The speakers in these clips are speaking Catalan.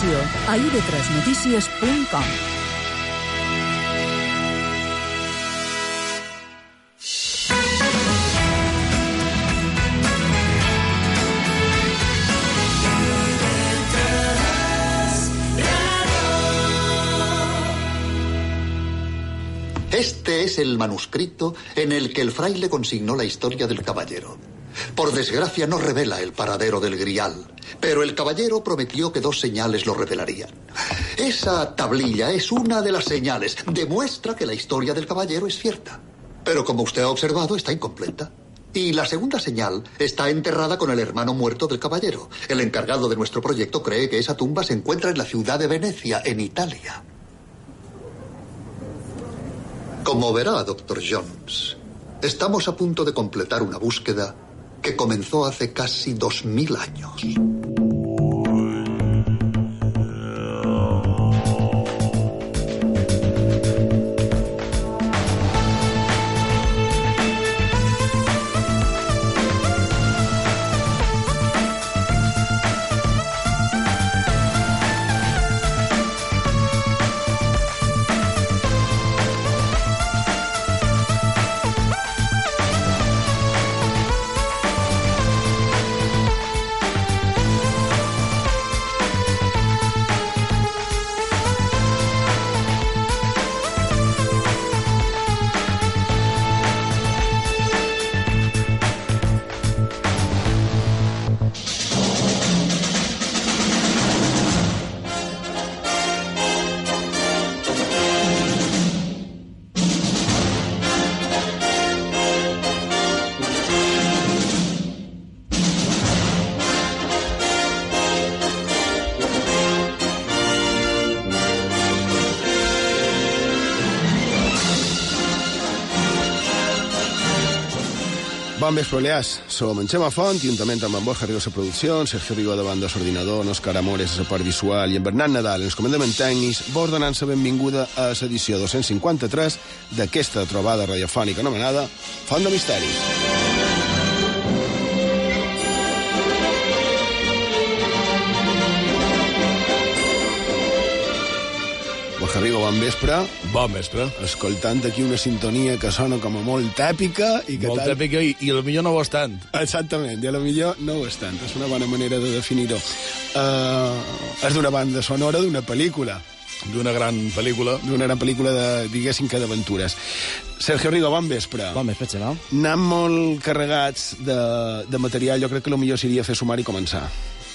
informació a ib3notícies.com. Este es el manuscrito en el que el fraile consignó la historia del caballero. Por desgracia no revela el paradero del grial, pero el caballero prometió que dos señales lo revelarían. Esa tablilla es una de las señales. Demuestra que la historia del caballero es cierta. Pero como usted ha observado, está incompleta. Y la segunda señal está enterrada con el hermano muerto del caballero. El encargado de nuestro proyecto cree que esa tumba se encuentra en la ciudad de Venecia, en Italia. Como verá, doctor Jones, estamos a punto de completar una búsqueda que comenzó hace casi dos mil años. Bon vespre. Som en Xema Font, juntament amb en Borja Rigo a producció, en Sergio Rigo de banda l'ordinador, Òscar Amores a la part visual i en Bernat Nadal en els comandaments tècnics, vos donant la benvinguda a l'edició 253 d'aquesta trobada radiofònica anomenada Font de Misteris. Borja Rigo, bon vespre. Bon vespre. Escoltant aquí una sintonia que sona com a molt èpica i que Molt tal... èpica i, i potser no ho és tant. Exactament, i a lo millor no ho és tant. És una bona manera de definir-ho. Uh, és d'una banda sonora d'una pel·lícula, D'una gran pel·lícula. d'una gran pel·lícula de, diguéssim que d'aventures. Sergio Rigo, bon vespre. Bon vespre, Xema. Anem molt carregats de, de material, jo crec que el millor seria fer sumar i començar.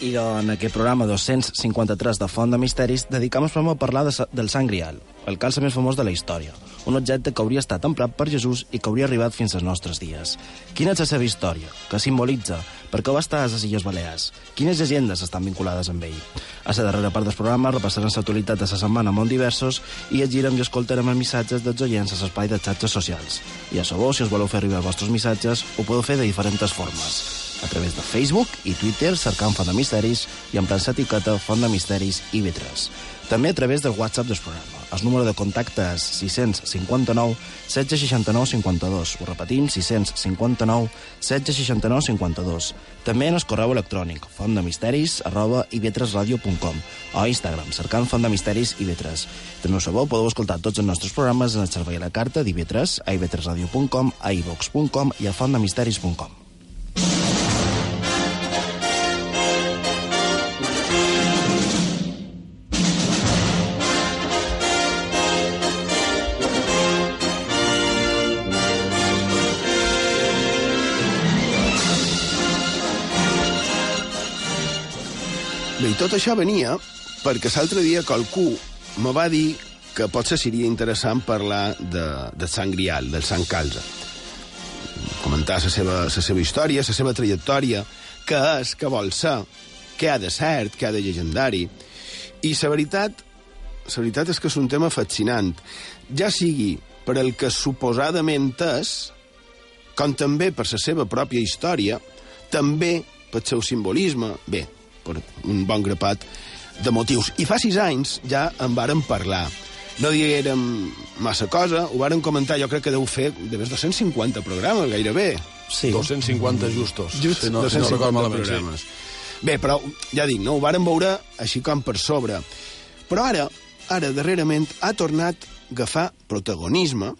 I en aquest programa 253 de Font de Misteris dedicam el programa a parlar de, del Sant Grial, el calce més famós de la història. Un objecte que hauria estat emprat per Jesús i que hauria arribat fins als nostres dies. Quina és la seva història? Què simbolitza? Per què va estar a les Illes Balears? Quines llegendes estan vinculades amb ell? A la darrera part del programa repassarem l'actualitat de la setmana molt diversos i llegirem i escoltarem els missatges dels oients a l'espai de xarxes socials. I a sabó, si us voleu fer arribar els vostres missatges, ho podeu fer de diferents formes a través de Facebook i Twitter cercant Font de Misteris i emplant l'etiqueta Font de Misteris i Vitres. També a través del WhatsApp del programa. El número de contacte és 659 1669 52. Ho repetim, 659 1669 52. També en el correu electrònic fontdemisteris arroba ivetresradio.com o Instagram, cercant Font de Misteris i Vetres. També ho sabeu, podeu escoltar tots els nostres programes en el servei a la carta d'Ivetres, a ivetresradio.com, a ivox.com i a fontdemisteris.com. tot això venia perquè l'altre dia qualcú me va dir que potser seria interessant parlar de, de Sant Grial, del Sant Calze. Comentar la seva, la seva història, la seva trajectòria, què és, què vol ser, què ha de cert, què ha de llegendari. I la veritat, la veritat és que és un tema fascinant. Ja sigui per el que suposadament és, com també per la seva pròpia història, també pel seu simbolisme, bé, per un bon grapat de motius. I fa sis anys ja en vàrem parlar. No diguérem massa cosa, ho vàrem comentar, jo crec que deu fer de més de 250 programes, gairebé. Sí. 250 justos. Just si no, si no 250 record malament. programes. Bé, però, ja dic, no, ho varen veure així com per sobre. Però ara, ara, darrerament, ha tornat a agafar protagonisme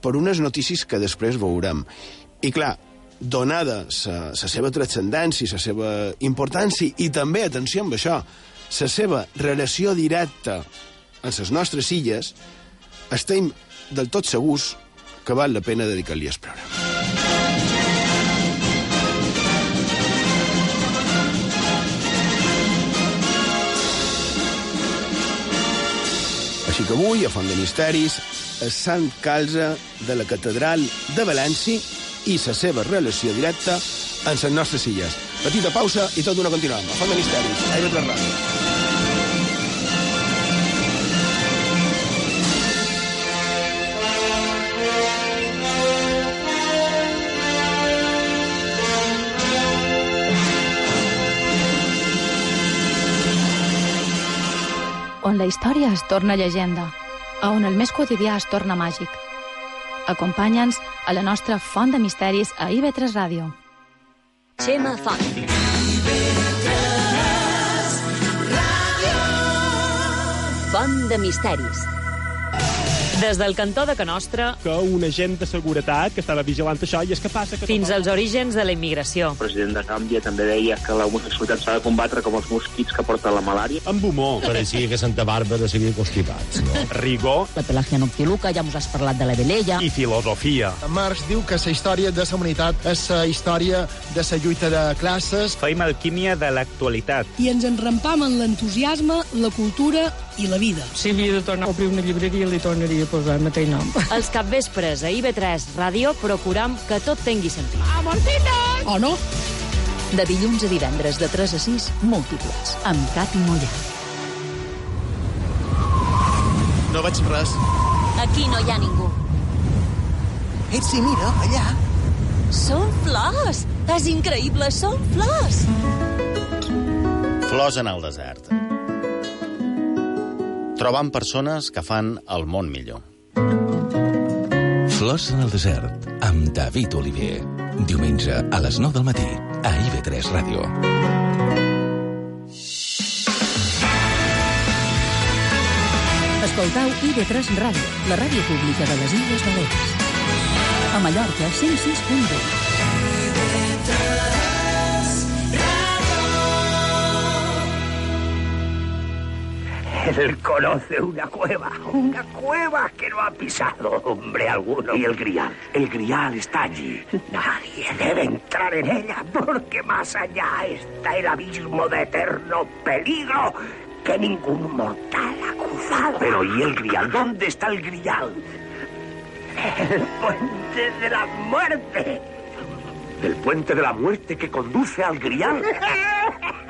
per unes notícies que després veurem. I clar, donada la seva transcendència, la seva importància i també, atenció amb això, la seva relació directa amb les nostres illes, estem del tot segurs que val la pena dedicar-li el programa. Així que avui, a Font de Misteris, el Sant Calze de la Catedral de València i la seva relació directa amb les nostres illes. Petita pausa i tot d'una continuem. A Font de Misteris, a Ràdio. on la història es torna llegenda, a on el més quotidià es torna màgic. Acompanya'ns a la nostra font de misteris a IB3 Ràdio. Xema Font. Font de misteris. Des del cantó de Canostra que un agent de seguretat que estava vigilant això i és que passa que... fins als orígens de la immigració. El president de Gàmbia també deia que la homosexualitat s'ha de combatre com els mosquits que porten la malària. Amb humor. Pareixia que Santa Bàrbara seguia constipats. No? Rigor. La Pelagia Noctiluca, ja mos has parlat de la Velella. I filosofia. Marx diu que la història de la humanitat és la història de la lluita de classes. Feim alquímia de l'actualitat. I ens enrampam en l'entusiasme, la cultura i la vida. Si havia de tornar a obrir una llibreria, li tornaria a posar el mateix nom. Els capvespres a IB3 Ràdio procuram que tot tingui sentit. Amorcita! O no? De dilluns a divendres de 3 a 6, múltiples, amb Cati Mollà. No veig res. Aquí no hi ha ningú. Ets sí, mira, allà. Són flors! És increïble, són flors! Flors en el desert. Trobant persones que fan el món millor. Flors en el desert, amb David Oliver. Diumenge a les 9 del matí, a IB3 Ràdio. Escoltau IB3 Ràdio, la ràdio pública de les Illes Balears. A Mallorca, 106.2. Él conoce una cueva, una cueva que no ha pisado hombre alguno. ¿Y el grial? El grial está allí. Nadie debe entrar en ella porque más allá está el abismo de eterno peligro que ningún mortal ha cruzado. Pero ¿y el grial? ¿Dónde está el grial? El puente de la muerte. ¿El puente de la muerte que conduce al grial?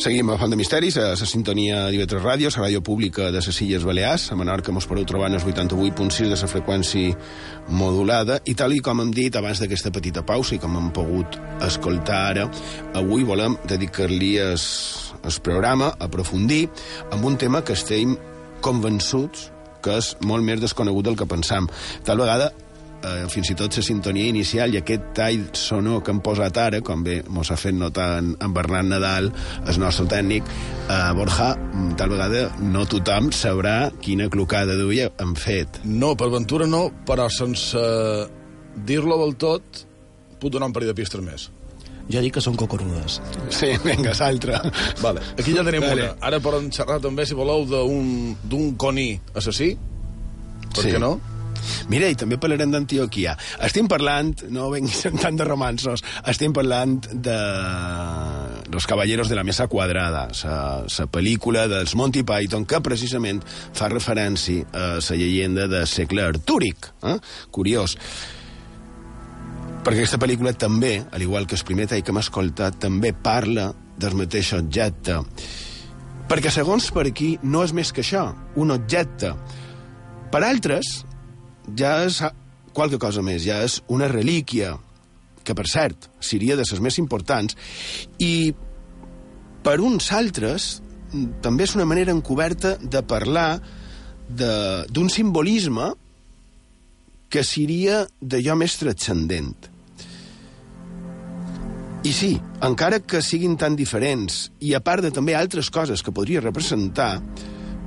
Seguim a Font de Misteris, a la sintonia d'IV3 Ràdio, la ràdio pública de les Illes Balears. A Menorca mos podeu trobar en el 88.6 de la freqüència modulada. I tal i com hem dit abans d'aquesta petita pausa i com hem pogut escoltar ara, avui volem dedicar-li el, programa aprofundir amb un tema que estem convençuts que és molt més desconegut del que pensam. Tal vegada eh, fins i tot la sintonia inicial i aquest tall sonor que hem posat ara, com bé mos ha fet notar en, en Bernat Nadal, el nostre tècnic, eh, Borja, tal vegada no tothom sabrà quina clocada d'ull hem fet. No, per ventura no, però sense dir-lo del tot, puc donar un parell de pistes més. Jo dic que són cocorudes. Sí, vinga, l'altra. Vale, aquí ja tenim Vale. una. Ara podem xerrar també, si voleu, d'un d'un coní assassí. Per Sí. què no? Mira, i també parlarem d'Antioquia. Estem parlant, no venguis amb tant de romansos, estem parlant de Los Caballeros de la Mesa Quadrada, la pel·lícula dels Monty Python, que precisament fa referència a la llegenda de segle artúric. Eh? Curiós. perquè aquesta pel·lícula també, al igual que el primer tall que hem escoltat, també parla del mateix objecte. Perquè segons per aquí no és més que això, un objecte. Per altres, ja és qualque cosa més, ja és una relíquia, que per cert, seria de les més importants, i per uns altres també és una manera encoberta de parlar d'un simbolisme que seria d'allò més transcendent. I sí, encara que siguin tan diferents, i a part de també altres coses que podria representar,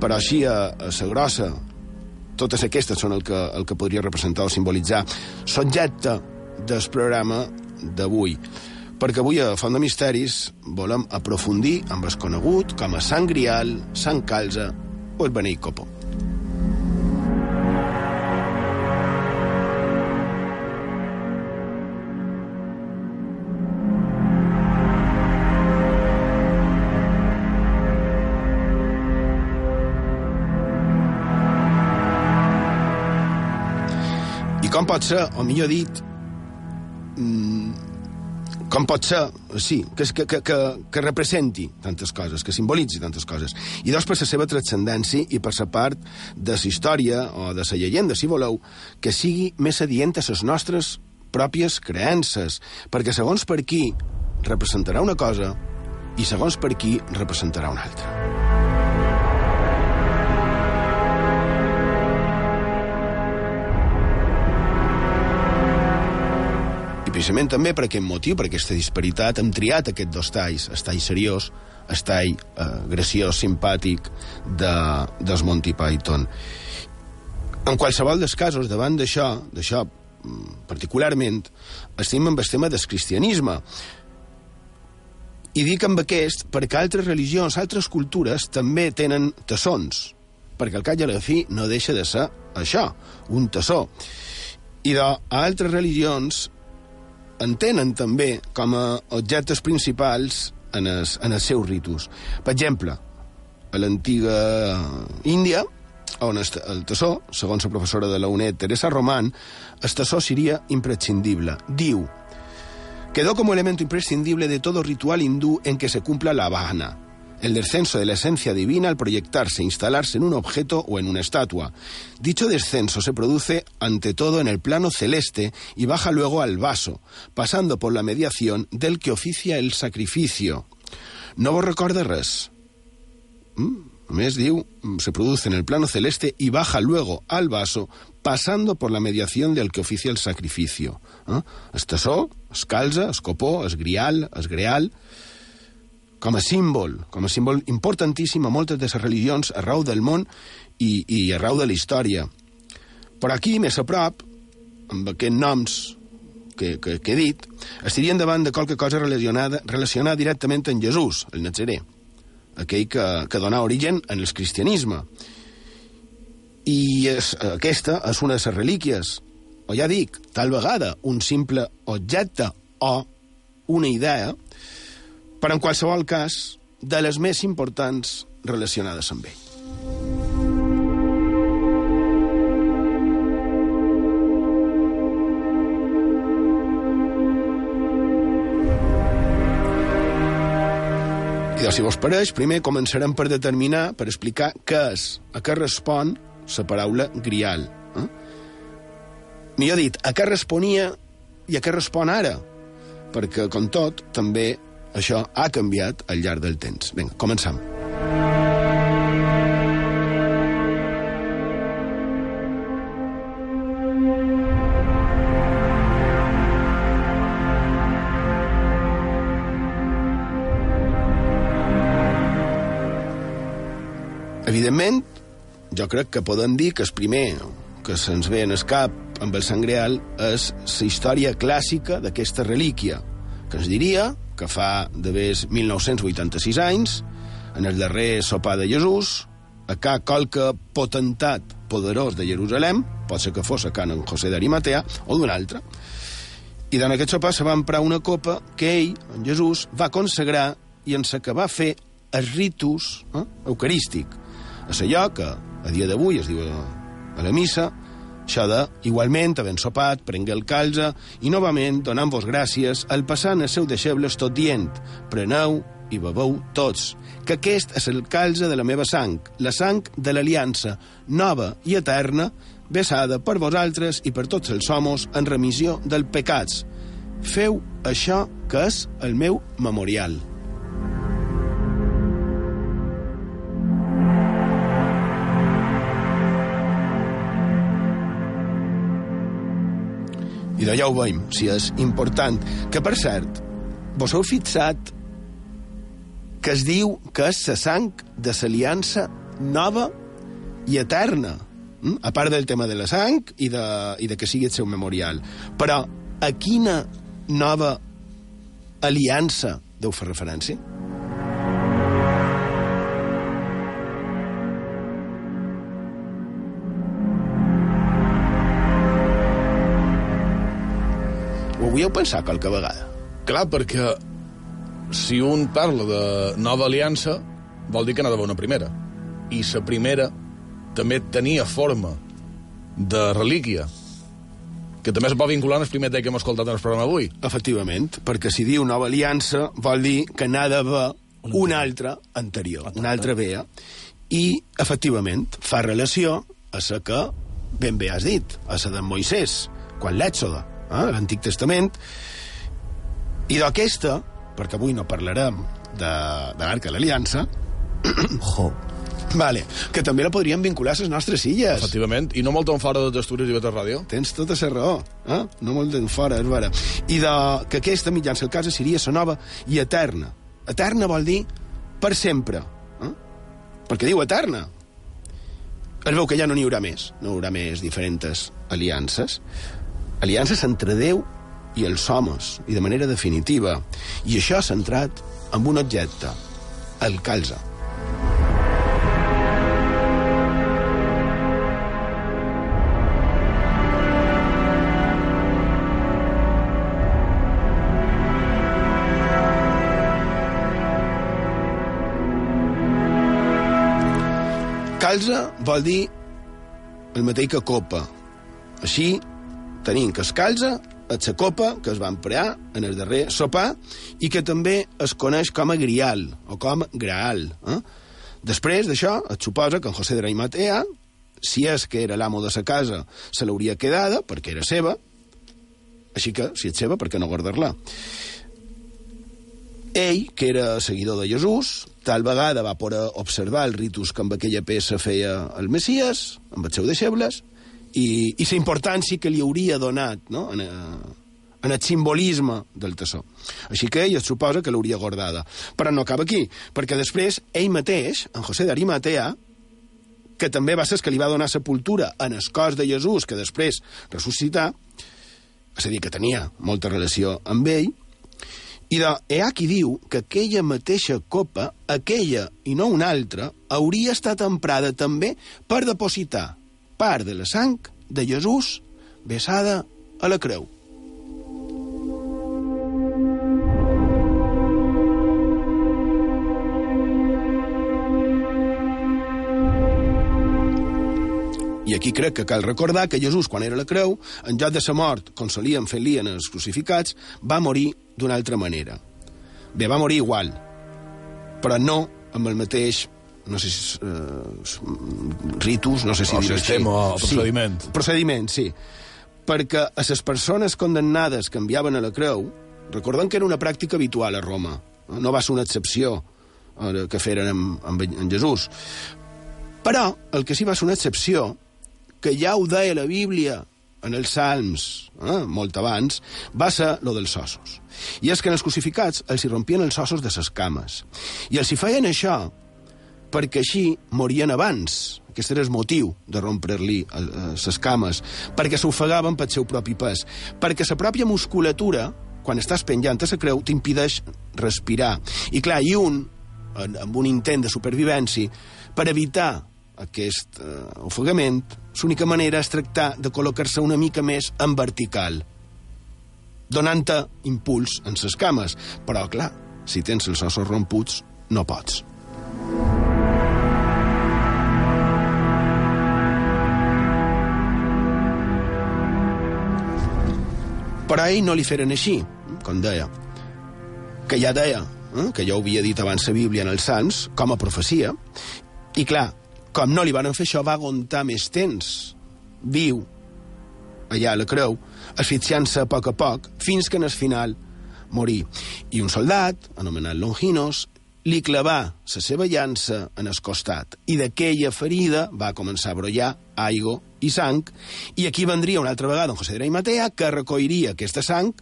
però així a, a la grossa, totes aquestes són el que, el que podria representar o simbolitzar l'objecte del programa d'avui. Perquè avui a Font de Misteris volem aprofundir amb el conegut com a Sant Grial, Sant Calze o el Beneit Copó. Com pot ser, o millor dit, mm, com pot ser, sí, que, que, que, que, que representi tantes coses, que simbolitzi tantes coses. I dos, per la seva transcendència i per la part de la història o de la llegenda, si voleu, que sigui més adient a les nostres pròpies creences, perquè segons per qui representarà una cosa i segons per qui representarà una altra. Precisament també per aquest motiu, per aquesta disparitat, hem triat aquests dos talls, el tall seriós, el tall eh, graciós, simpàtic de, dels Monty Python. En qualsevol dels casos, davant d'això, d'això mm, particularment, estem amb el tema del cristianisme. I dic amb aquest perquè altres religions, altres cultures, també tenen tassons, perquè al cap a la fi no deixa de ser això, un tassó. I de, a altres religions entenen també com a objectes principals en els, en els seus ritus. Per exemple, a l'antiga Índia, on el, tassó, segons la professora de la UNED, Teresa Román, el tassó seria imprescindible. Diu, quedó como elemento imprescindible de todo ritual hindú en que se cumpla la bhana, el descenso de la esencia divina al proyectarse, instalarse en un objeto o en una estatua. Dicho descenso se produce ante todo en el plano celeste y baja luego al vaso, pasando por la mediación del que oficia el sacrificio. No vos recorda res? Mm? A més, diu, se produce en el plano celeste y baja luego al vaso, pasando por la mediación del que oficia el sacrificio. Eh? Es es calza, es copó, com a símbol, com a símbol importantíssim a moltes de les religions arreu del món i, i arreu de la història. Però aquí, més a prop, amb aquests noms que, que, que he dit, estarien davant de qualque cosa relacionada, relacionada directament amb Jesús, el Nazaré, aquell que, que dona origen en el cristianisme. I és, aquesta és una de les relíquies, o ja dic, tal vegada un simple objecte o una idea però en qualsevol cas, de les més importants relacionades amb ell. I si vos pareix, primer començarem per determinar, per explicar què és, a què respon la paraula grial. Eh? Millor dit, a què responia i a què respon ara? Perquè, com tot, també això ha canviat al llarg del temps. Vinga, començam. Evidentment, jo crec que podem dir que el primer que se'ns ve en el cap amb el sangreal és la història clàssica d'aquesta relíquia, que ens diria que fa de ves 1986 anys, en el darrer sopar de Jesús, a ca qualque potentat poderós de Jerusalem, pot ser que fos a can en José d'Arimatea, o d'un altre, i en aquest sopar se va emprar una copa que ell, en Jesús, va consagrar i en la que va fer el ritus eh, eucarístic. És allò que a dia d'avui es diu a la missa De, igualment, havent sopat, prengué el calze, i novament, donant-vos gràcies, el passant el seu deixebles tot dient, preneu i bebeu tots, que aquest és el calze de la meva sang, la sang de l'aliança, nova i eterna, vessada per vosaltres i per tots els homes en remissió dels pecats. Feu això que és el meu memorial. I d'allà ho veiem, si és important. Que, per cert, vos heu fixat que es diu que és la sang de l'aliança nova i eterna, mm? a part del tema de la sang i de, i de que sigui el seu memorial. Però a quina nova aliança deu fer referència? Ho havíeu pensat qualque vegada? Clar, perquè si un parla de nova aliança, vol dir que n'ha d'haver una primera. I la primera també tenia forma de relíquia, que també es va vincular en el primer que hem escoltat en el programa avui. Efectivament, perquè si diu nova aliança vol dir que n'ha d'haver una altra anterior, una altra vea, i, efectivament, fa relació a la que ben bé has dit, a la de Moisès, quan l'Èxode, eh, l'Antic Testament, i d'aquesta, perquè avui no parlarem de, de l'Arca de l'Aliança, jo. Vale, que també la podríem vincular a les nostres illes. Efectivament, i no molt en fora d'Astúries i Beta Ràdio. Tens tota la raó, eh? no molt en fora, és vera. I de, que aquesta mitjança el casa seria la nova i eterna. Eterna vol dir per sempre. Eh? Perquè diu eterna. Es veu que ja no n'hi haurà més, no hi haurà més diferents aliances. Aliances entre Déu i els homes, i de manera definitiva. I això centrat en un objecte, el calze. Calze vol dir el mateix que copa. Així, tenim que es calze és la copa que es va emplear en el darrer sopar i que també es coneix com a grial o com graal. Eh? Després d'això, es suposa que en José de Raimatea, si és que era l'amo de sa casa, se l'hauria quedada perquè era seva, així que, si és seva, per què no guardar-la? Ell, que era seguidor de Jesús, tal vegada va poder observar el ritus que amb aquella peça feia el Messias, amb els seus deixebles, i, i la importància que li hauria donat no? en, eh, en el simbolisme del tassó. Així que ell es suposa que l'hauria guardada. Però no acaba aquí, perquè després ell mateix, en José d'Arimatea, que també va ser que li va donar sepultura en el cos de Jesús, que després ressuscità, és a dir, que tenia molta relació amb ell, i de, qui diu que aquella mateixa copa, aquella i no una altra, hauria estat emprada també per depositar part de la sang de Jesús vessada a la creu. I aquí crec que cal recordar que Jesús, quan era a la creu, en lloc de sa mort, com solien fer-li en els crucificats, va morir d'una altra manera. Bé, va morir igual, però no amb el mateix no sé si uh, ritus, no sé si O dir-ho sistema, així. o procediment. Sí, procediment, sí. Perquè a les persones condemnades que enviaven a la creu, recordem que era una pràctica habitual a Roma, eh? no va ser una excepció eh, que feren amb, amb, amb Jesús. Però el que sí va ser una excepció, que ja ho deia la Bíblia en els Salms, eh, molt abans, va ser lo dels ossos. I és que en els crucificats els hi rompien els ossos de ses cames. I els hi feien això perquè així morien abans. Aquest era el motiu de rompre-li les cames, perquè s'ofegaven pel seu propi pes, perquè la pròpia musculatura, quan estàs penjant a la creu, t'impideix respirar. I clar, i un, amb un intent de supervivència, per evitar aquest uh, ofegament, l'única manera és tractar de col·locar-se una mica més en vertical, donant-te impuls en ses cames. Però, clar, si tens els ossos romputs, no pots. Però ell no li feren així, com deia, que ja deia, eh, que ja ho havia dit abans la Bíblia en els Sants, com a profecia, i clar, com no li van fer això, va aguantar més temps, viu, allà a la creu, asfixiant-se a poc a poc, fins que en el final morí. I un soldat, anomenat Longinos, li clavà la seva llança en el costat. I d'aquella ferida va començar a brollar aigua i sang i aquí vendria una altra vegada en José de Matea que recolliria aquesta sang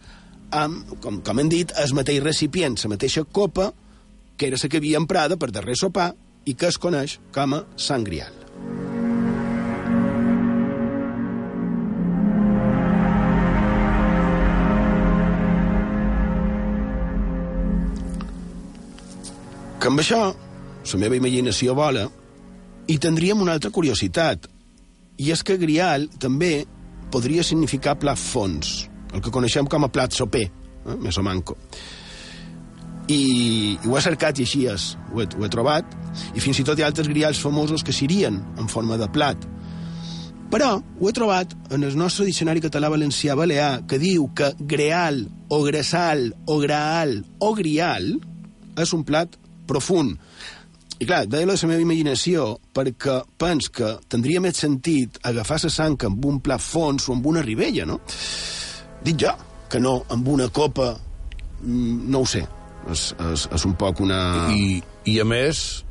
amb, com, com hem dit, el mateix recipient, la mateixa copa que era la que havia emprada per darrer sopar i que es coneix com a sangrial. Que amb això, la meva imaginació vola, i tindríem una altra curiositat, i és que grial també podria significar plat fons, el que coneixem com a plat soper, eh? més o manco. I, i ho he cercat i així és, ho he, ho he trobat, i fins i tot hi ha altres grials famosos que serien en forma de plat. Però ho he trobat en el nostre diccionari català valencià balear, que diu que greal o gresal o graal o grial és un plat profund. I clar, deia la meva imaginació perquè pens que tindria més sentit agafar la sang amb un plat fons o amb una ribella, no? Dic jo, que no amb una copa, mm, no ho sé. És, és, és un poc una... I, i a més,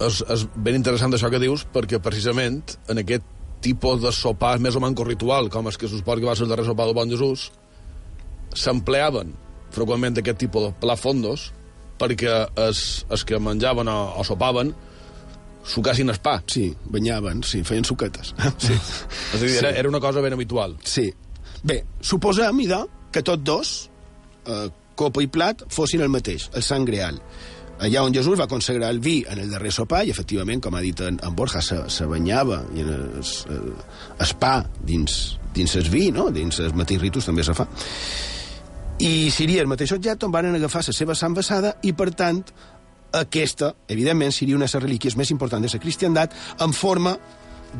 és, és ben interessant això que dius, perquè precisament en aquest tipus de sopar més o menys ritual, com és que suposo que va ser el darrer sopar del Bon Jesús, s'empleaven freqüentment aquest tipus de plat fondos perquè els, els que menjaven o, o sopaven sucassin el pa. Sí, banyaven, sí, feien suquetes. Sí. És a dir, era, era una cosa ben habitual. Sí. Bé, suposem, idò, que tots dos, eh, copa i plat, fossin el mateix, el sang greal. Allà on Jesús va consagrar el vi en el darrer sopar, i efectivament, com ha dit en, en Borja, se, se banyava i en es, es pa dins, dins el vi, no? dins els mateixos ritus també se fa. I seria el mateix objecte on van agafar la seva sang vessada i, per tant, aquesta, evidentment, seria una de les relíquies més importants de la cristiandat en forma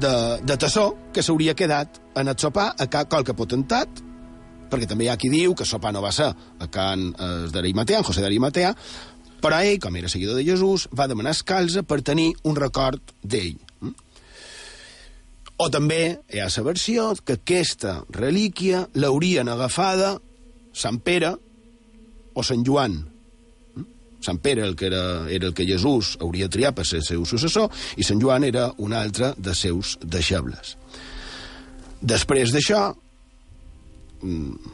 de, de tassó que s'hauria quedat en el sopar a ca qualque potentat, perquè també hi ha qui diu que sopar no va ser a Can eh, d'Arimatea, en José d'Arimatea, però ell, com era seguidor de Jesús, va demanar escalza per tenir un record d'ell. O també hi ha la versió que aquesta relíquia l'haurien agafada Sant Pere o Sant Joan. Sant Pere el que era, era el que Jesús hauria triat per ser el seu successor i Sant Joan era un altre de seus deixebles. Després d'això, mm,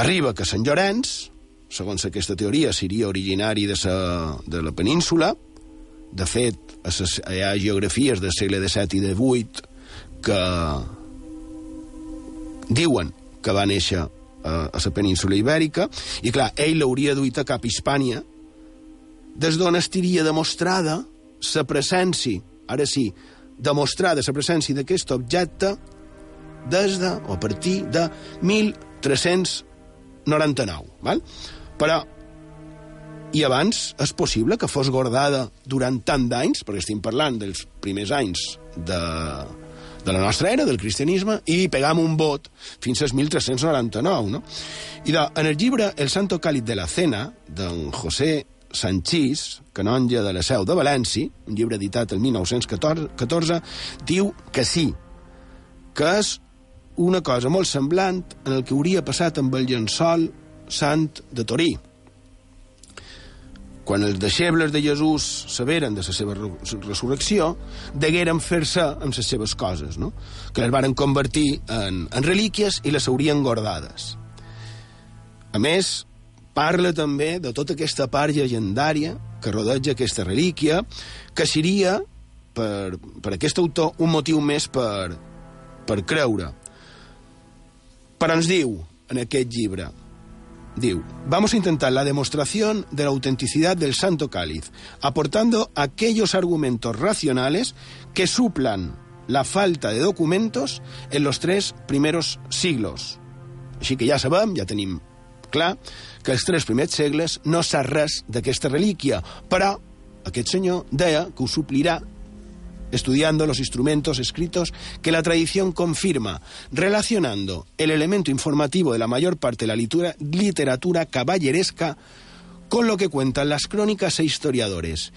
arriba que Sant Llorenç, segons aquesta teoria, seria originari de, sa, de la península. De fet, hi ha geografies del segle XVII i XVIII que diuen que va néixer a, a la península ibèrica, i clar, ell l'hauria duit a cap Hispània, des d'on estiria demostrada la presència, ara sí, demostrada la presència d'aquest objecte des de, o a partir de 1399, val? Però, i abans és possible que fos guardada durant tant d'anys, perquè estem parlant dels primers anys de, de la nostra era, del cristianisme, i pegam un vot fins als 1399, no? I de, en el llibre El Santo Cáliz de la Cena, d'en José Sanchís, canonge de la Seu de València, un llibre editat el 1914, diu que sí, que és una cosa molt semblant en el que hauria passat amb el llençol sant de Torí. Quan els deixebles de Jesús saberen de la seva resurrecció, degueren fer-se amb les seves coses, no? que les varen convertir en, en relíquies i les haurien guardades. A més, parla també de tota aquesta part llegendària que rodeja aquesta relíquia, que seria, per, per aquest autor, un motiu més per, per creure. Però ens diu, en aquest llibre, Diu, vamos a intentar la demostración de la autenticidad del Santo Cáliz, aportando aquellos argumentos racionales que suplan la falta de documentos en los tres primeros siglos. Així que ja sabem, ja tenim clar, que els tres primers segles no sap res d'aquesta relíquia, però aquest senyor deia que ho suplirà estudiando los instrumentos escritos que la tradición confirma, relacionando el elemento informativo de la mayor parte de la literatura caballeresca con lo que cuentan las crónicas e historiadores,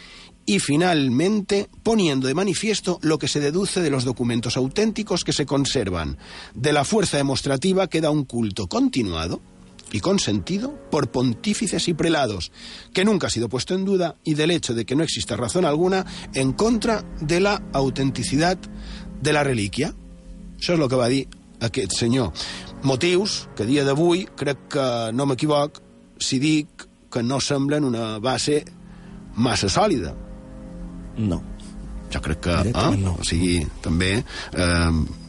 y finalmente poniendo de manifiesto lo que se deduce de los documentos auténticos que se conservan, de la fuerza demostrativa que da un culto continuado y consentido por pontífices y prelados, que nunca ha sido puesto en duda, y del hecho de que no exista razón alguna en contra de la autenticidad de la relíquia. Això és el que va dir aquest senyor. Motius que dia d'avui crec que no m'equivoc si dic que no semblen una base massa sòlida. No. Jo crec que... Eh? no. O sigui, també... Eh,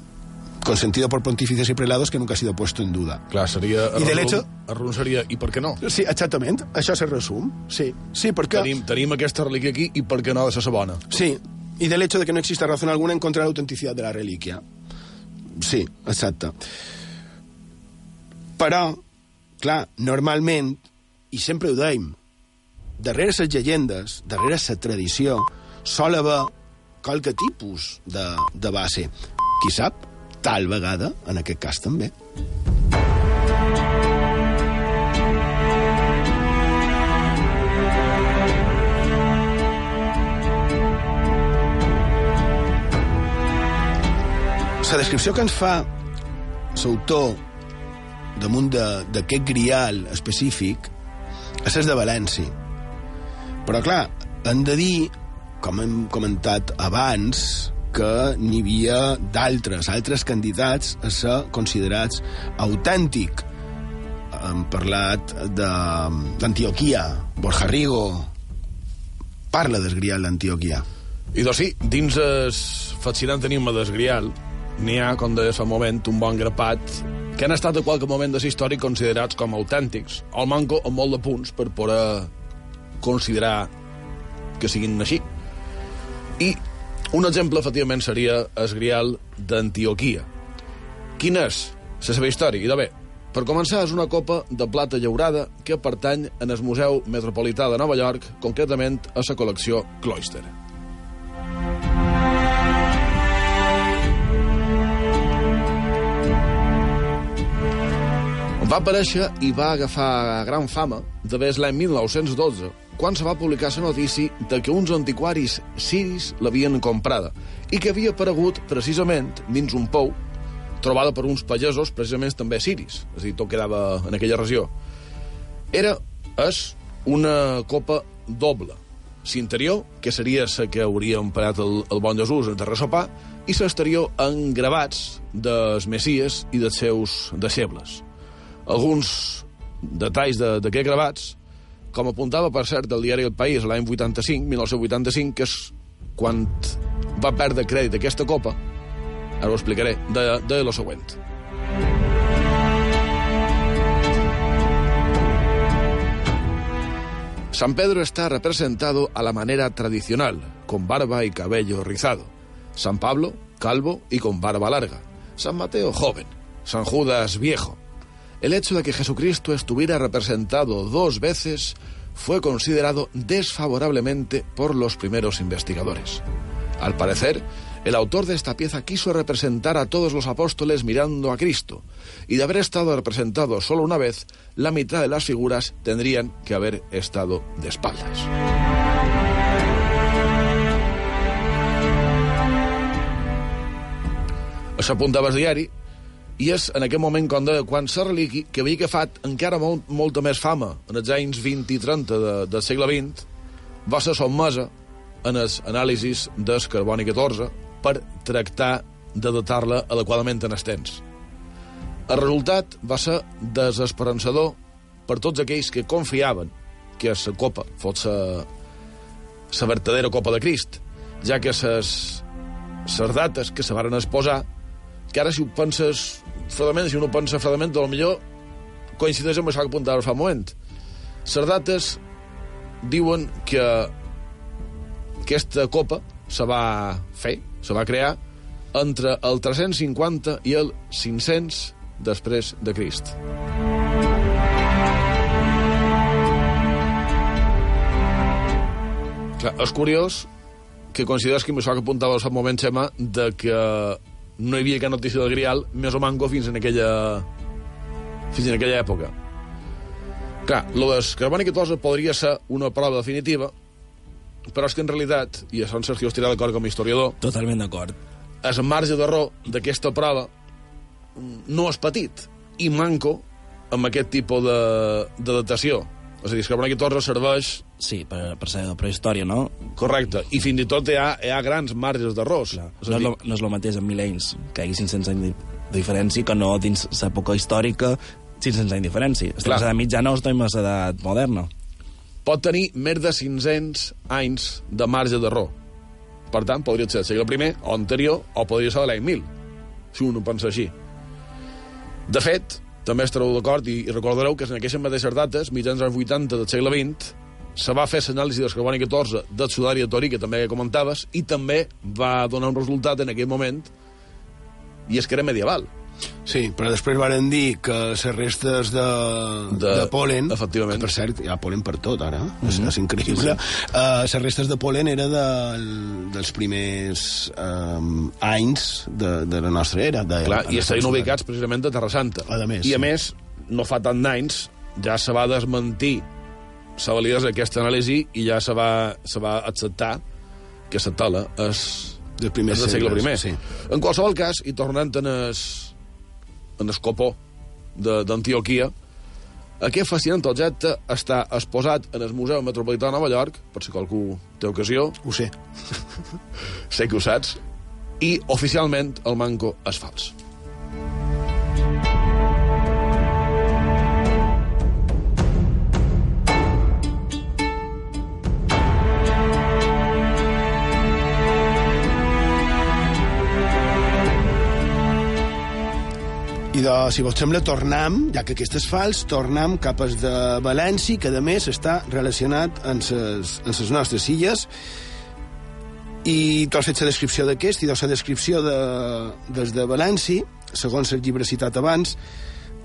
consentido por pontífices y prelados que nunca ha sido puesto en duda. Clar, seria... I de l'hecho- el resum seria, i per què no? Sí, exactament. Això és el resum. Sí, sí perquè... Tenim, tenim aquesta relíquia aquí i per què no ha de ser bona? Sí, y del hecho de que no exista razón alguna en contra de la autenticidad de la reliquia. Sí, exacte. Però, clar, normalment, i sempre ho deim, darrere les llegendes, darrere la tradició, sol haver qualque tipus de, de base. Qui sap, tal vegada, en aquest cas també. La descripció que ens fa l'autor damunt d'aquest grial específic és el de València. Però, clar, hem de dir, com hem comentat abans, que n'hi havia d'altres, altres candidats a ser considerats autèntic. Hem parlat d'Antioquia, Borja Rigo, parla del grial d'Antioquia. I doncs sí, dins el fascinant enigma del Grial, n'hi ha, com deia un moment, un bon grapat que han estat a qualque moment de la història considerats com autèntics. El manco amb molt de punts per poder considerar que siguin així. I un exemple, efectivament, seria el Grial d'Antioquia. Quina és la seva història? I de bé, per començar, és una copa de plata llaurada que pertany en el Museu Metropolità de Nova York, concretament a la col·lecció Cloister. Va aparèixer i va agafar gran fama d'haver l'any 1912, quan se va publicar la notícia de que uns antiquaris siris l'havien comprada i que havia aparegut precisament dins un pou trobada per uns pagesos precisament també siris, és a dir, tot quedava en aquella regió. Era, és, una copa doble. L'interior, que seria la que hauria emprat el, el bon Jesús de resopar, i l'exterior en gravats dels Messies i dels seus deixebles alguns detalls de- d'aquests gravats, com apuntava, per cert, del diari El País l'any 85, 1985, que és quan va perdre crèdit aquesta copa, ara ho explicaré, de, de lo següent. San Pedro está representado a la manera tradicional, con barba y cabello rizado. San Pablo, calvo y con barba larga. San Mateo, joven. San Judas, viejo. El hecho de que Jesucristo estuviera representado dos veces fue considerado desfavorablemente por los primeros investigadores. Al parecer, el autor de esta pieza quiso representar a todos los apóstoles mirando a Cristo, y de haber estado representado solo una vez, la mitad de las figuras tendrían que haber estado de espaldas. Això apuntava el diari, i és en aquest moment quan, de, quan la relíquia, que havia agafat encara molt, molta més fama en els anys 20 i 30 de, del segle XX, va ser sotmesa en els anàlisis del carboni 14 per tractar de datar-la adequadament en els temps. El resultat va ser desesperançador per tots aquells que confiaven que la copa fos la, verdadera copa de Crist, ja que les dates que se varen exposar, que ara si ho penses fredament, si uno pensa fredament, lo millor coincideix amb això que apuntava fa un moment. Les dates diuen que aquesta copa se va fer, se va crear entre el 350 i el 500 després de Crist. Clar, és curiós que coincideix amb això que apuntava al moment, Xema, de que no hi havia cap notícia del Grial més o manco fins en aquella, fins en aquella època. Clar, lo del carboni 14 podria ser una prova definitiva, però és que en realitat, i això en Sergio estirà d'acord com a historiador, Totalment d'acord. el marge d'error d'aquesta prova no és petit i manco amb aquest tipus de, de datació. És a dir, el carboni 14 serveix... Sí, per, per ser de prehistòria, no? Correcte, i fins i tot hi ha, hi ha grans marges d'errors. No és, lo, no és el mateix en mil·lenys que hi hagi 500 anys de diferència que no dins l'època històrica 500 anys de diferència. Estem Clar. a l'edat mitjana o estem a l'edat moderna. pot tenir més de 500 anys de marge d'error. Per tant, podria ser el segle I o anterior, o podria ser de l'any 1000, si un ho pensa així. De fet, també estareu d'acord i, i recordareu que en aquestes mateixes dates, mitjans anys 80 del segle XX, se va fer l'anàlisi del carboni 14 del sudari de Torí, que també comentaves, i també va donar un resultat en aquell moment, i és que era medieval. Sí, però després varen dir que les restes de, de, De- polen... efectivament. Que, per cert, hi ha polen per tot, ara. Mm Mhm. -hmm. és, és increïble. Uh, les restes de polen era de, dels primers um, anys de, de la nostra era. De, Clar, i estaven ubicats precisament a Terra Santa. A més, I a sí. més, no fa tant d'anys, ja se va desmentir la validesa d'aquesta anàlisi i ja se va, se va acceptar que la tala és del primer és del segle segle, I. sí. En qualsevol cas, i tornant en el, en el copó d'Antioquia, aquest fascinant objecte està exposat en el Museu Metropolità de Nova York, per si qualcú té ocasió. Ho sé. sé que ho saps. I, oficialment, el manco és fals. I de, si vos sembla, tornem, ja que aquest és fals, tornem cap al de València, que a més està relacionat amb ses nostres illes. I tu has fet la descripció d'aquest, i de la descripció de, des de València, segons el llibre citat abans,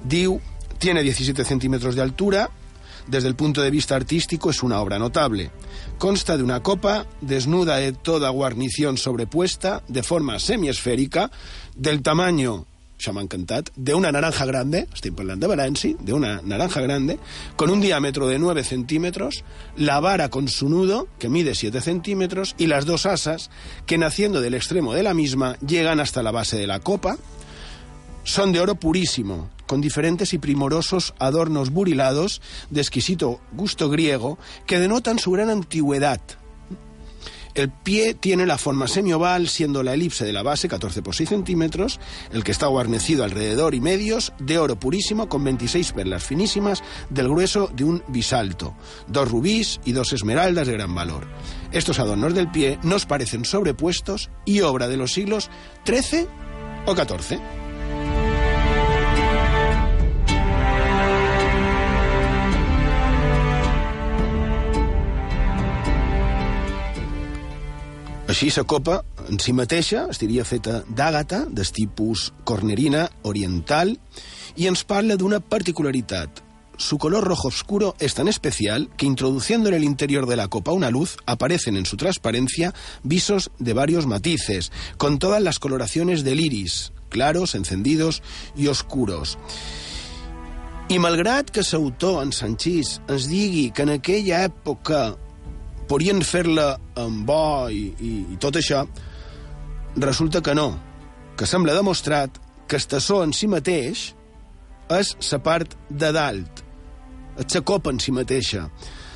diu, tiene 17 centímetros de altura, desde el punto de vista artístico es una obra notable. Consta de una copa desnuda de toda guarnición sobrepuesta, de forma semiesférica, del tamaño això de una naranja grande, estem parlant de Valenci, de una naranja grande, con un diámetro de 9 centímetros, la vara con su nudo, que mide 7 centímetros, y las dos asas, que naciendo del extremo de la misma, llegan hasta la base de la copa, son de oro purísimo, con diferentes y primorosos adornos burilados de exquisito gusto griego que denotan su gran antigüedad. El pie tiene la forma semioval, siendo la elipse de la base 14 por 6 centímetros, el que está guarnecido alrededor y medios de oro purísimo con 26 perlas finísimas del grueso de un bisalto, dos rubíes y dos esmeraldas de gran valor. Estos adornos del pie nos parecen sobrepuestos y obra de los siglos XIII o XIV. Així, la copa en si mateixa estaria feta d'àgata, del tipus cornerina oriental, i ens parla d'una particularitat. Su color rojo oscuro es tan especial que introduciendo en el interior de la copa una luz aparecen en su transparencia visos de varios matices, con todas las coloraciones del iris, claros, encendidos y oscuros. I malgrat que l'autor, en Sanchís, ens digui que en aquella època podien fer-la amb bo i, i, i tot això, resulta que no, que sembla demostrat que el tassó en si mateix és la part de dalt, és la copa en si mateixa.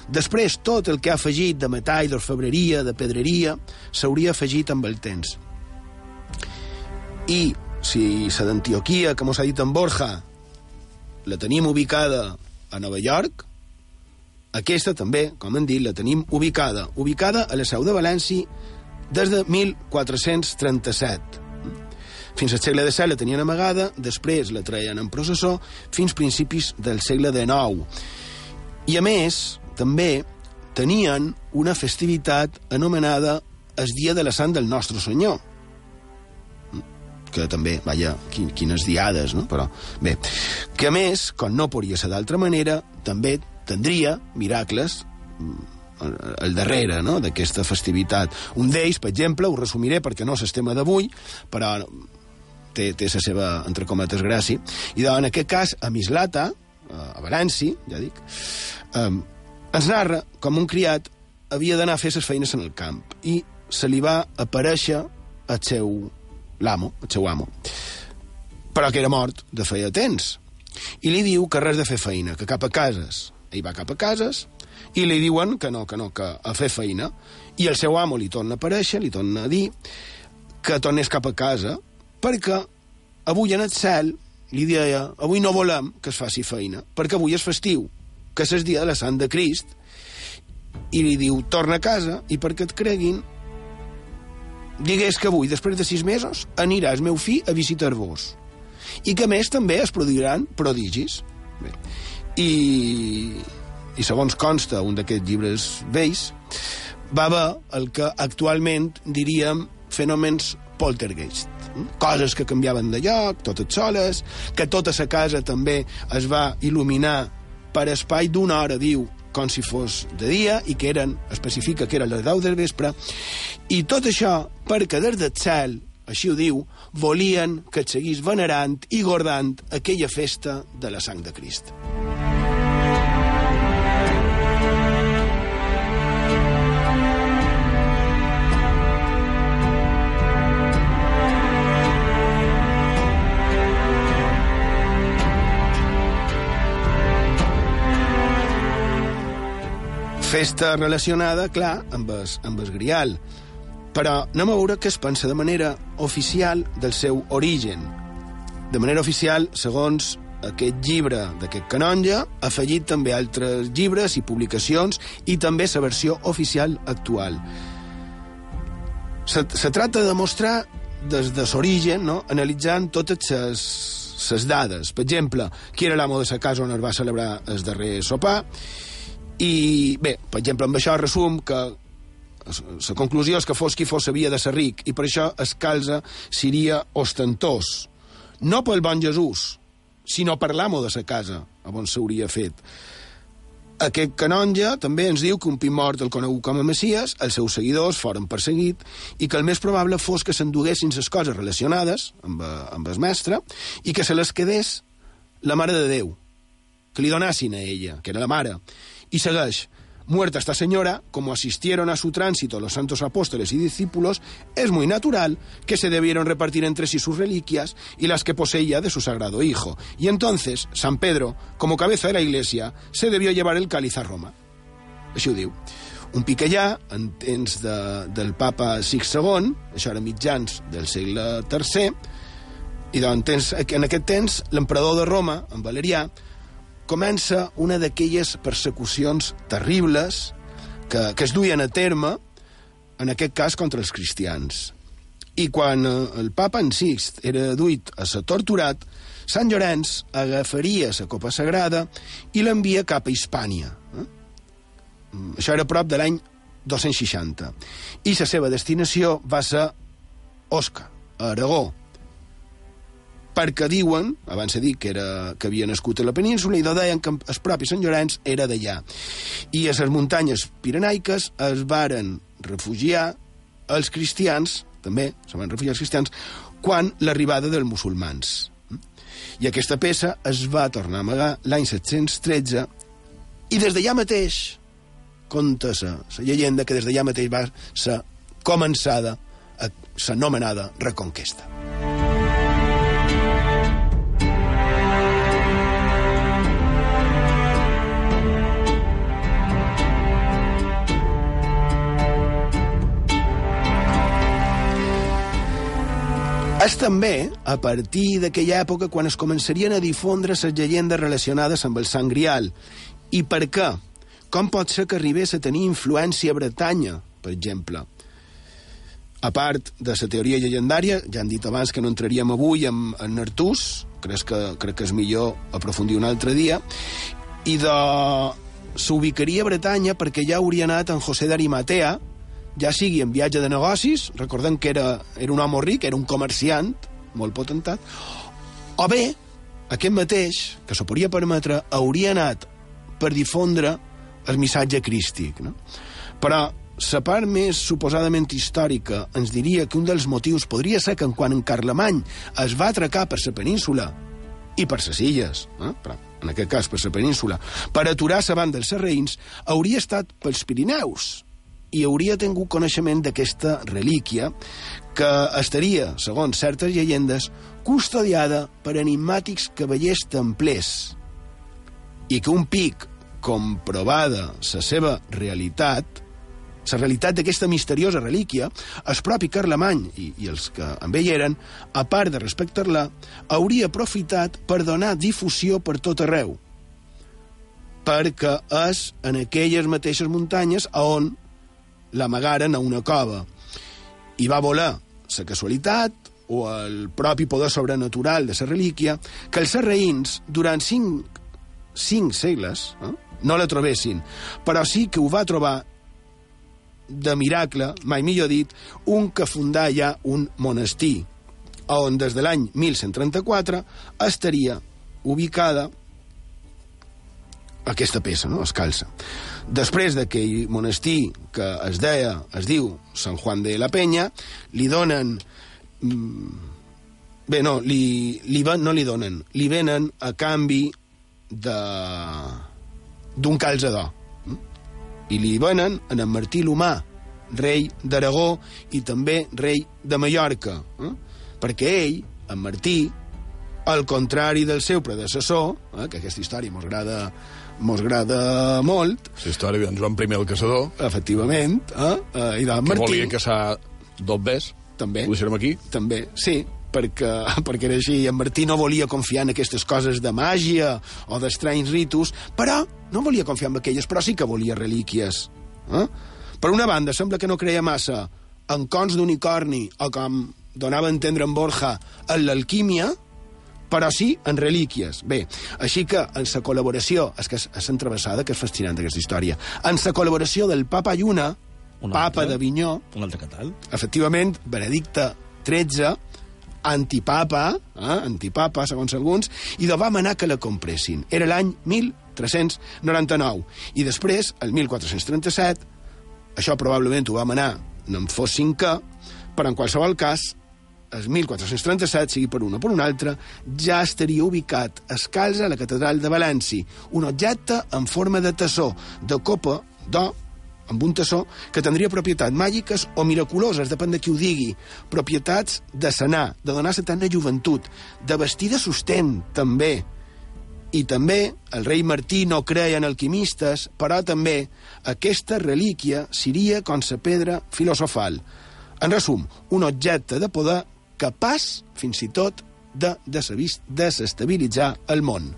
Després, tot el que ha afegit de metall, d'orfebreria, de pedreria, s'hauria afegit amb el temps. I si la d'Antioquia, que mos ha dit en Borja, la tenim ubicada a Nova York, aquesta també, com hem dit, la tenim ubicada, ubicada a la seu de València des de 1437. Fins al segle XVII la tenien amagada, després la treien en processó, fins principis del segle XIX. I a més, també tenien una festivitat anomenada el Dia de la Sant del Nostre Senyor, que també, vaja, quin, quines diades, no? Però, bé, que a més, com no podria ser d'altra manera, també tindria miracles mm, al darrere no? d'aquesta festivitat. Un d'ells, per exemple, ho resumiré perquè no és el tema d'avui, però té, té la seva, entre cometes, gràcia. I doncs, en aquest cas, a Mislata, a València, ja dic, eh, ens narra com un criat havia d'anar a fer les feines en el camp i se li va aparèixer el seu l'amo, el seu amo, però que era mort de feia temps. I li diu que res de fer feina, que cap a cases. Ell va cap a cases i li diuen que no, que no, que a fer feina. I el seu amo li torna a aparèixer, li torna a dir que tornés cap a casa perquè avui en el cel li deia avui no volem que es faci feina perquè avui és festiu, que és el dia de la Sant de Crist i li diu torna a casa i perquè et creguin digués que avui, després de sis mesos, aniràs meu fill a visitar-vos. I que més també es produiran prodigis. Bé. I, I segons consta un d'aquests llibres vells, va haver el que actualment diríem fenòmens poltergeist. Coses que canviaven de lloc, totes soles, que tota la casa també es va il·luminar per espai d'una hora, diu, com si fos de dia i que eren, especifica que eren les 10 del vespre, i tot això perquè des del cel, així ho diu, volien que et seguís venerant i guardant aquella festa de la sang de Crist. festa relacionada, clar, amb el, amb el grial. Però anem a veure què es pensa de manera oficial del seu origen. De manera oficial, segons aquest llibre d'aquest canonge, afegit també altres llibres i publicacions i també la versió oficial actual. Se, se tracta de demostrar des de l'origen, no? analitzant totes les les dades. Per exemple, qui era l'amo de la casa on es va celebrar el darrer sopar, i bé, per exemple, amb això resum que la conclusió és que fos qui fos havia de ser ric i per això es calza seria ostentós. No pel bon Jesús, sinó per l'amo de la casa, on s'hauria fet. Aquest canonge també ens diu que un pi mort el conegut com a Messias, els seus seguidors foren perseguit i que el més probable fos que s'enduguessin les coses relacionades amb, amb el mestre i que se les quedés la Mare de Déu, que li donassin a ella, que era la mare, y segueix. Muerta esta señora, como asistieron a su tránsito los santos apóstoles y discípulos, es muy natural que se debieron repartir entre sí sus reliquias y las que poseía de su sagrado hijo. Y entonces, San Pedro, como cabeza de la iglesia, se debió llevar el cáliz a Roma. Així ho diu. Un pique ja, en temps de, del papa Six II, això era mitjans del segle III, i doncs, en aquest temps l'emperador de Roma, en Valerià, comença una d'aquelles persecucions terribles que, que es duien a terme, en aquest cas contra els cristians. I quan eh, el papa en Sixt era duit a ser torturat, Sant Llorenç agafaria la copa sagrada i l'envia cap a Hispània. Eh? Això era prop de l'any 260. I la seva destinació va ser Osca, a Aragó, perquè diuen, abans he dit que, era, que havia nascut a la península, i deien que el propi Sant Llorenç era d'allà. I a les muntanyes pirenaiques es varen refugiar els cristians, també se van refugiar els cristians, quan l'arribada dels musulmans. I aquesta peça es va tornar a amagar l'any 713 i des d'allà mateix conta la llegenda que des d'allà mateix va ser començada l'anomenada Reconquesta. És també a partir d'aquella època quan es començarien a difondre les llegendes relacionades amb el Sant Grial. I per què? Com pot ser que arribés a tenir influència a Bretanya, per exemple? A part de la teoria llegendària, ja han dit abans que no entraríem avui en, en Artús, crec que, crec que és millor aprofundir un altre dia, i de... s'ubicaria a Bretanya perquè ja hauria anat en José d'Arimatea, ja sigui en viatge de negocis, recordem que era, era un home ric, era un comerciant, molt potentat, o bé, aquest mateix, que s'ho podria permetre, hauria anat per difondre el missatge crístic. No? Però la part més suposadament històrica ens diria que un dels motius podria ser que quan en Carlemany es va atracar per la península i per les illes, eh? però en aquest cas per la península, per aturar la banda dels sarraïns, hauria estat pels Pirineus i hauria tingut coneixement d'aquesta relíquia que estaria, segons certes llegendes, custodiada per enigmàtics cavallers templers i que un pic comprovada la seva realitat la realitat d'aquesta misteriosa relíquia, el propi Carlemany i, i els que amb ell eren, a part de respectar-la, hauria aprofitat per donar difusió per tot arreu, perquè és en aquelles mateixes muntanyes on l'amagaren a una cova. I va volar la casualitat o el propi poder sobrenatural de la relíquia que els serraïns, durant cinc, cinc segles, eh, no la trobessin, però sí que ho va trobar de miracle, mai millor dit, un que fundà ja un monestir, on des de l'any 1134 estaria ubicada aquesta peça, no? escalça. Després d'aquell monestir que es deia, es diu Sant Juan de la Peña, li donen... mm, Bé, no, li, li, ven- no li donen, li venen a canvi de d'un calzador i li venen en en Martí l'Humà, rei d'Aragó i també rei de Mallorca, eh? perquè ell, en Martí, al contrari del seu predecessor, eh, que aquesta història mos agrada, mos agrada molt... La història d'en Joan I el Caçador, Efectivament, eh? eh i d'en que Martí... volia caçar dos bes. També. Ho deixarem aquí? També, sí, perquè, perquè era així. En Martí no volia confiar en aquestes coses de màgia o d'estranys ritus, però no volia confiar en aquelles, però sí que volia relíquies. Eh? Per una banda, sembla que no creia massa en cons d'unicorni o com donava a entendre en Borja en l'alquímia, però sí en relíquies. Bé, així que en la col·laboració, és que és, entrevessada, que és fascinant aquesta història, en la col·laboració del papa Lluna, Un papa altre. d'Avinyó, Un altre catal. efectivament, Benedicte XIII, antipapa, eh, antipapa, segons alguns, i de va manar que la compressin. Era l'any 1399. I després, el 1437, això probablement ho va manar, no en fos cinquè, però en qualsevol cas, el 1437, sigui per un o per un altre, ja estaria ubicat a escalza a la catedral de València, un objecte en forma de tassó, de copa, d'or, amb un tassó que tindria propietats màgiques o miraculoses, depèn de qui ho digui. Propietats de sanar, de donar setana joventut, de vestir de sostén, també. I també el rei Martí no creia en alquimistes, però també aquesta relíquia seria com la pedra filosofal. En resum, un objecte de poder capaç, fins i tot, de desestabilitzar el món.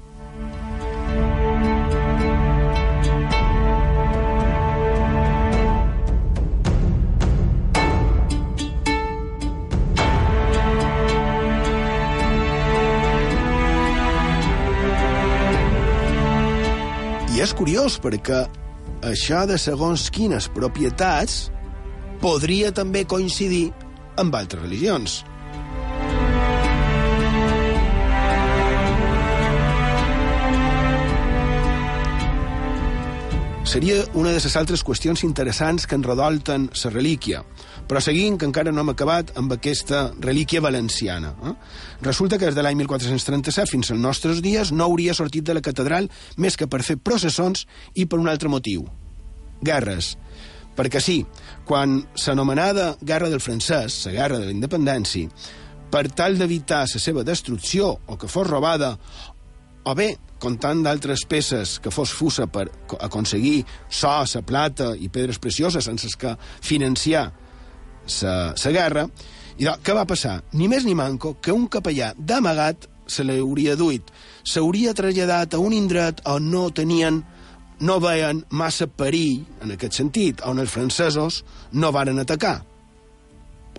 I és curiós perquè això de segons quines propietats podria també coincidir amb altres religions. Seria una de les altres qüestions interessants que enredolten la relíquia. Però seguint, que encara no hem acabat amb aquesta relíquia valenciana. Eh? Resulta que des de l'any 1437 fins als nostres dies no hauria sortit de la catedral més que per fer processons i per un altre motiu. Guerres. Perquè sí, quan s'anomenada Guerra del Francès, la Guerra de la Independència, per tal d'evitar la seva destrucció o que fos robada o bé, comptant d'altres peces que fos fusa per co- aconseguir so, sa plata i pedres precioses sense que financiar sa, sa guerra, i doncs, què va passar? Ni més ni manco que un capellà d'amagat se l'hauria duit. S'hauria traslladat a un indret on no tenien no veien massa perill, en aquest sentit, on els francesos no varen atacar.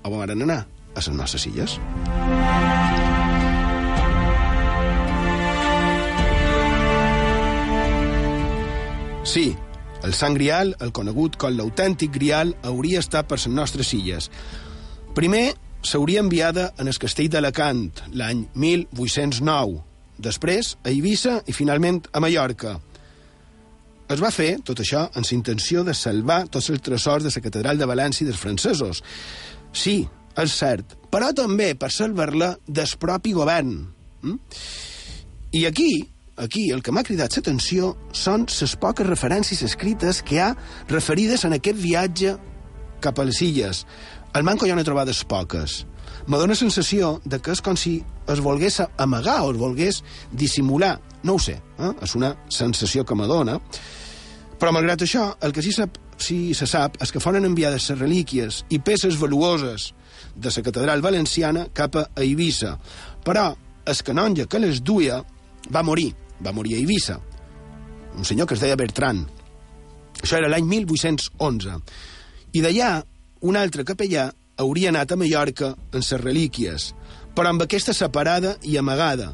O varen anar a les nostres illes. Sí, el Sant Grial, el conegut com l'autèntic Grial, hauria estat per les nostres illes. Primer, s'hauria enviada en el castell d'Alacant, l'any 1809. Després, a Eivissa i finalment a Mallorca. Es va fer, tot això, amb la intenció de salvar tots els tresors de la catedral de València dels francesos. Sí, és cert, però també per salvar-la del propi govern. Mm? I aquí, aquí, el que m'ha cridat l'atenció són les poques referències escrites que ha referides en aquest viatge cap a les illes. Al manco jo n'he trobat poques. Me dóna sensació de que és com si es volgués amagar o es volgués dissimular. No ho sé, eh? és una sensació que me dóna. Però, malgrat això, el que sí, sap, sí se sap és que foren enviades les relíquies i peces valuoses de la catedral valenciana cap a Eivissa. Però el canonge que les duia va morir, va morir a Eivissa. Un senyor que es deia Bertran. Això era l'any 1811. I d'allà, un altre capellà hauria anat a Mallorca en les relíquies, però amb aquesta separada i amagada,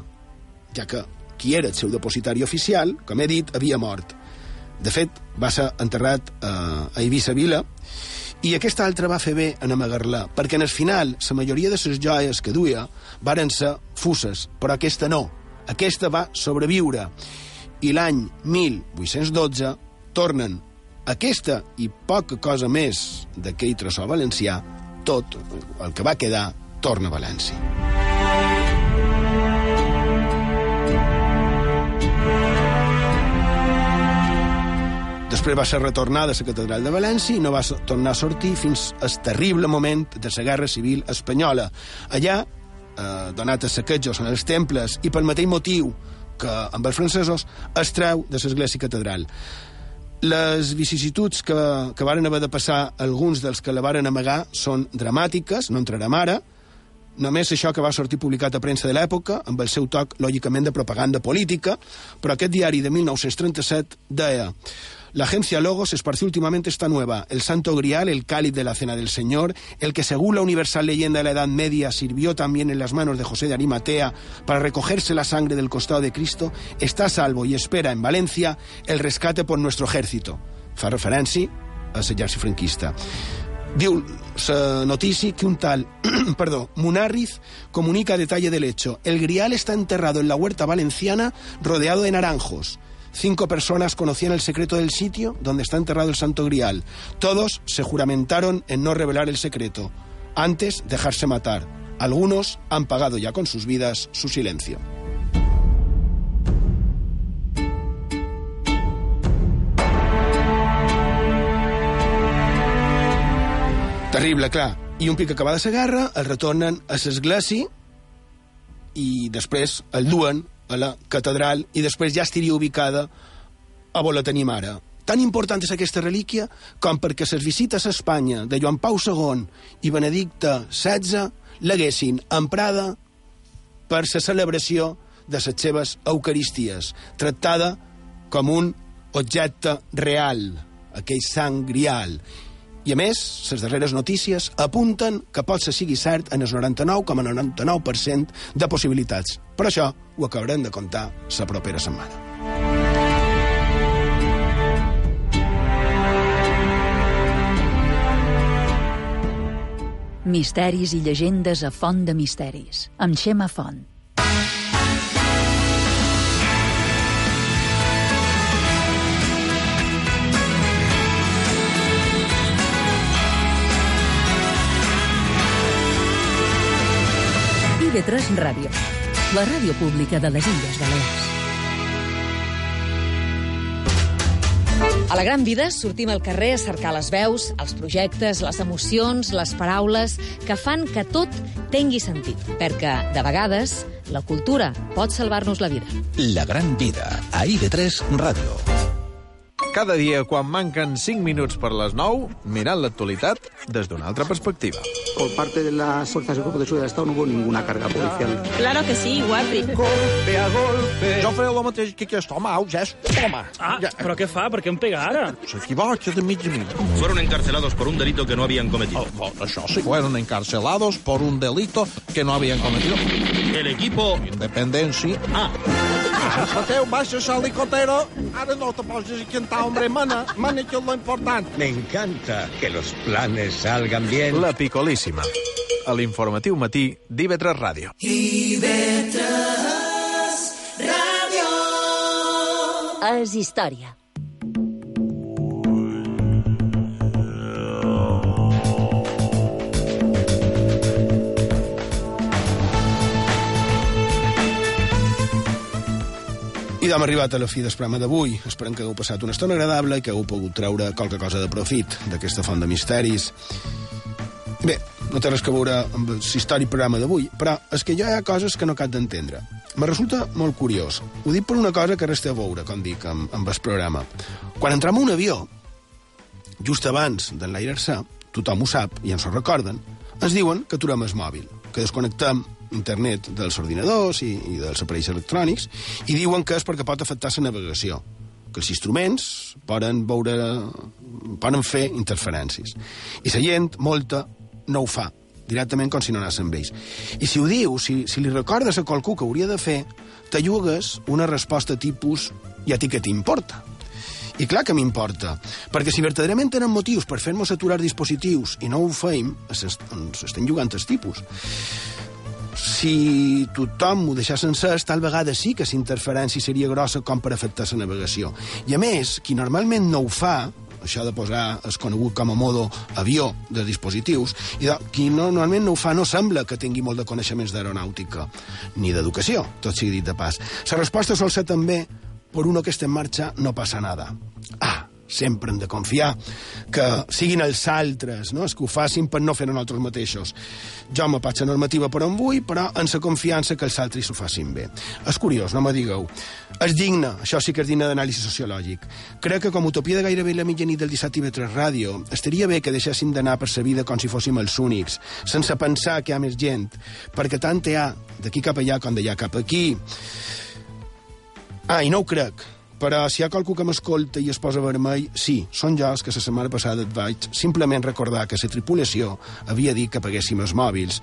ja que qui era el seu depositari oficial, com he dit, havia mort. De fet, va ser enterrat eh, a Eivissa Vila, i aquesta altra va fer bé en amagar-la, perquè en el final la majoria de les joies que duia varen ser fusses, però aquesta no. Aquesta va sobreviure. I l'any 1812 tornen aquesta i poca cosa més d'aquell trossó valencià, tot el que va quedar torna a València. Després va ser retornada a la catedral de València i no va tornar a sortir fins al terrible moment de la Guerra Civil Espanyola. Allà, eh, donat a saquejos en els temples i pel mateix motiu que amb els francesos, es treu de l'església catedral. Les vicissituds que, que varen haver de passar alguns dels que la varen amagar són dramàtiques, no entrarem ara, només això que va sortir publicat a premsa de l'època, amb el seu toc, lògicament, de propaganda política, però aquest diari de 1937 deia La agencia Logos esparció últimamente esta nueva, el Santo Grial, el cáliz de la Cena del Señor, el que según la universal leyenda de la Edad Media sirvió también en las manos de José de Arimatea para recogerse la sangre del costado de Cristo, está a salvo y espera en Valencia el rescate por nuestro ejército. Fa referència a l'exèrcit franquista. Diu la noticia que un tal, perdó, Munarriz comunica detalle del hecho. El grial está enterrado en la huerta valenciana rodeado de naranjos. Cinco personas conocían el secreto del sitio donde está enterrado el Santo Grial. Todos se juramentaron en no revelar el secreto. Antes, dejarse matar. Algunos han pagado ya con sus vidas su silencio. Terrible, clar. I un pic acabada la guerra, el retornen a l'església i després el a la catedral i després ja estaria ubicada a on la tenim ara. Tan important és aquesta relíquia com perquè les visites a Espanya de Joan Pau II i Benedicte XVI l'haguessin emprada per la celebració de les seves eucaristies, tractada com un objecte real, aquell sang grial. I, a més, les darreres notícies apunten que pot ser sigui cert en el 99,99% ,99 de possibilitats. Però això ho acabarem de contar la propera setmana. Misteris i llegendes a Font de Misteris, amb Xema Font. IB3 Ràdio, la ràdio pública de les Illes Balears. A la Gran Vida sortim al carrer a cercar les veus, els projectes, les emocions, les paraules que fan que tot tingui sentit. Perquè, de vegades, la cultura pot salvar-nos la vida. La gran vida, a IB3 Ràdio. Cada dia, quan manquen 5 minuts per les 9, mirant l'actualitat des d'una altra perspectiva. Por parte de las fuerzas y cuerpos de seguridad del Estado no hubo ninguna carga policial. Claro que sí, guapi. Golpe a golpe. Jo faré el mateix que aquest home, au, ja és home. Ah, ja. però què fa? Per què em pega ara? S'equivoca de mig a mig. Fueron encarcelados por un delito que no habían cometido. Oh, oh, això sí, fueron encarcelados por un delito que no habían cometido. El equipo... Independencia. Ah. Mateu, baixa el helicóptero. Ara no te posis a cantar, hombre, mana. Mana, que és lo important. Me encanta que los planes salgan bien. La Picolíssima. A l'informatiu matí d'IV3 Ràdio. IB3 Ràdio. És història. I d'hem arribat a la fi del programa d'avui. Esperem que hagueu passat una estona agradable i que hagueu pogut treure qualque cosa de profit d'aquesta font de misteris. Bé, no té res que veure amb el històric programa d'avui, però és que jo hi ha coses que no cap d'entendre. Me resulta molt curiós. Ho dic per una cosa que resta a veure, com dic, amb, amb el programa. Quan entrem a un avió, just abans d'enlairar-se, tothom ho sap i ens ho recorden, ens diuen que aturem el mòbil, que desconnectem internet dels ordinadors i, i dels aparells electrònics i diuen que és perquè pot afectar la navegació que els instruments poden veure poden fer interferències. I la gent, molta, no ho fa directament com si no anés amb ells. I si ho dius, si, si li recordes a qualcú que hauria de fer, te llugues una resposta tipus i a ti què t'importa? I clar que m'importa, perquè si verdaderament tenen motius per fer-nos aturar dispositius i no ho feim, ens estem jugant els tipus si tothom ho deixés sencers, tal vegada sí que l'interferència seria grossa com per afectar la navegació. I a més, qui normalment no ho fa, això de posar el conegut com a modo avió de dispositius, i de, qui no, normalment no ho fa no sembla que tingui molt de coneixements d'aeronàutica, ni d'educació, tot sigui dit de pas. La resposta sol ser també, per uno que esté en marxa no passa nada. Ah, sempre hem de confiar que siguin els altres no? els que ho facin per no fer nosaltres mateixos. Jo me faig la normativa per on vull, però en la confiança que els altres ho facin bé. És curiós, no me digueu. És digne, això sí que és digne d'anàlisi sociològic. Crec que com utopia de gairebé la mitjanit del 17 TV3 Ràdio, estaria bé que deixéssim d'anar per sa vida com si fóssim els únics, sense pensar que hi ha més gent, perquè tant hi ha d'aquí cap allà com d'allà cap aquí. Ah, i no ho crec, però si hi ha qualcú que m'escolta i es posa vermell, sí, són jo els que la setmana passada et vaig simplement recordar que la tripulació havia dit que paguéssim els mòbils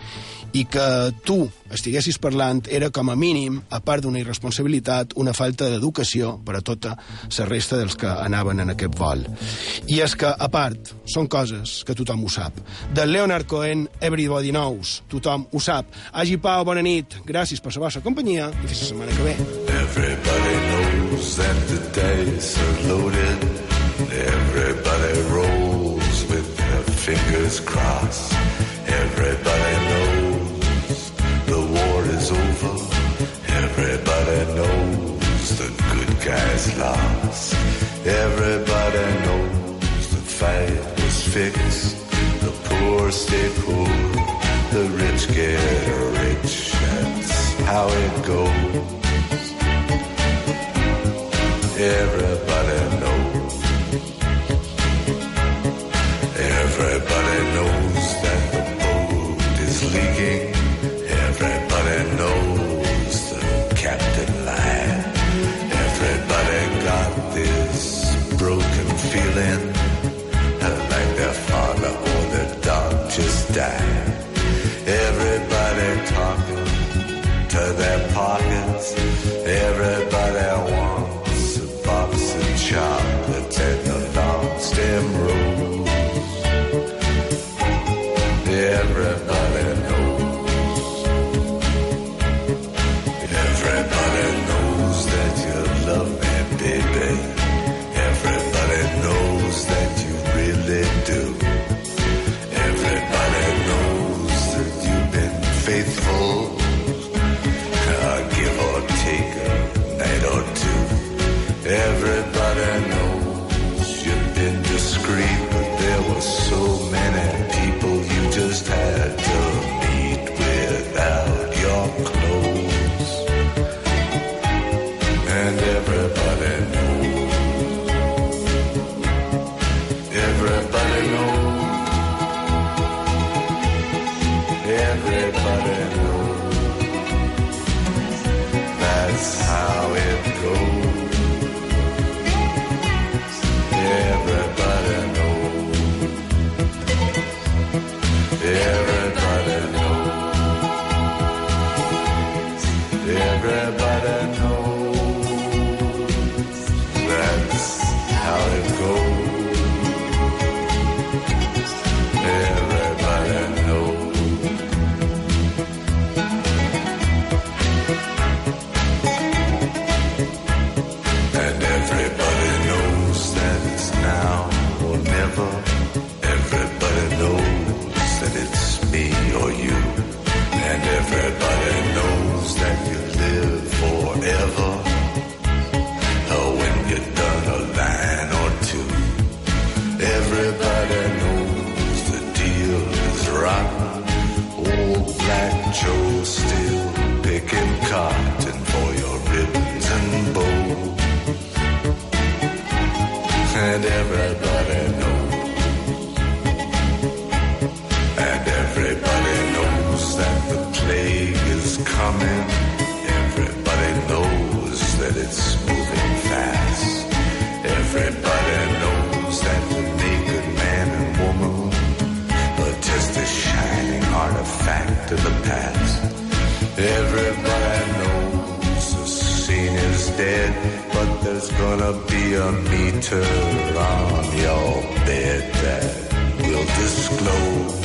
i que tu estiguessis parlant era com a mínim, a part d'una irresponsabilitat, una falta d'educació per a tota la resta dels que anaven en aquest vol. I és que, a part, són coses que tothom ho sap. Del Leonard Cohen, Everybody Knows, tothom ho sap. Hagi Pau, bona nit, gràcies per la vostra companyia i fins la setmana que ve. Everybody knows that the dice are loaded. Everybody rolls with their fingers crossed. Everybody knows the war is over. Everybody knows the good guys lost. Everybody knows the fight was fixed. The poor stay poor. The rich get rich. That's how it goes. Everybody knows. Joe still picking cotton for your ribbons and bows. And everybody knows. And everybody knows that the plague is coming. Everybody knows that it's moving fast. Everybody knows that the naked man and woman are just a shining artifact of the past. Everybody knows the scene is dead, but there's gonna be a meter on your bed that will disclose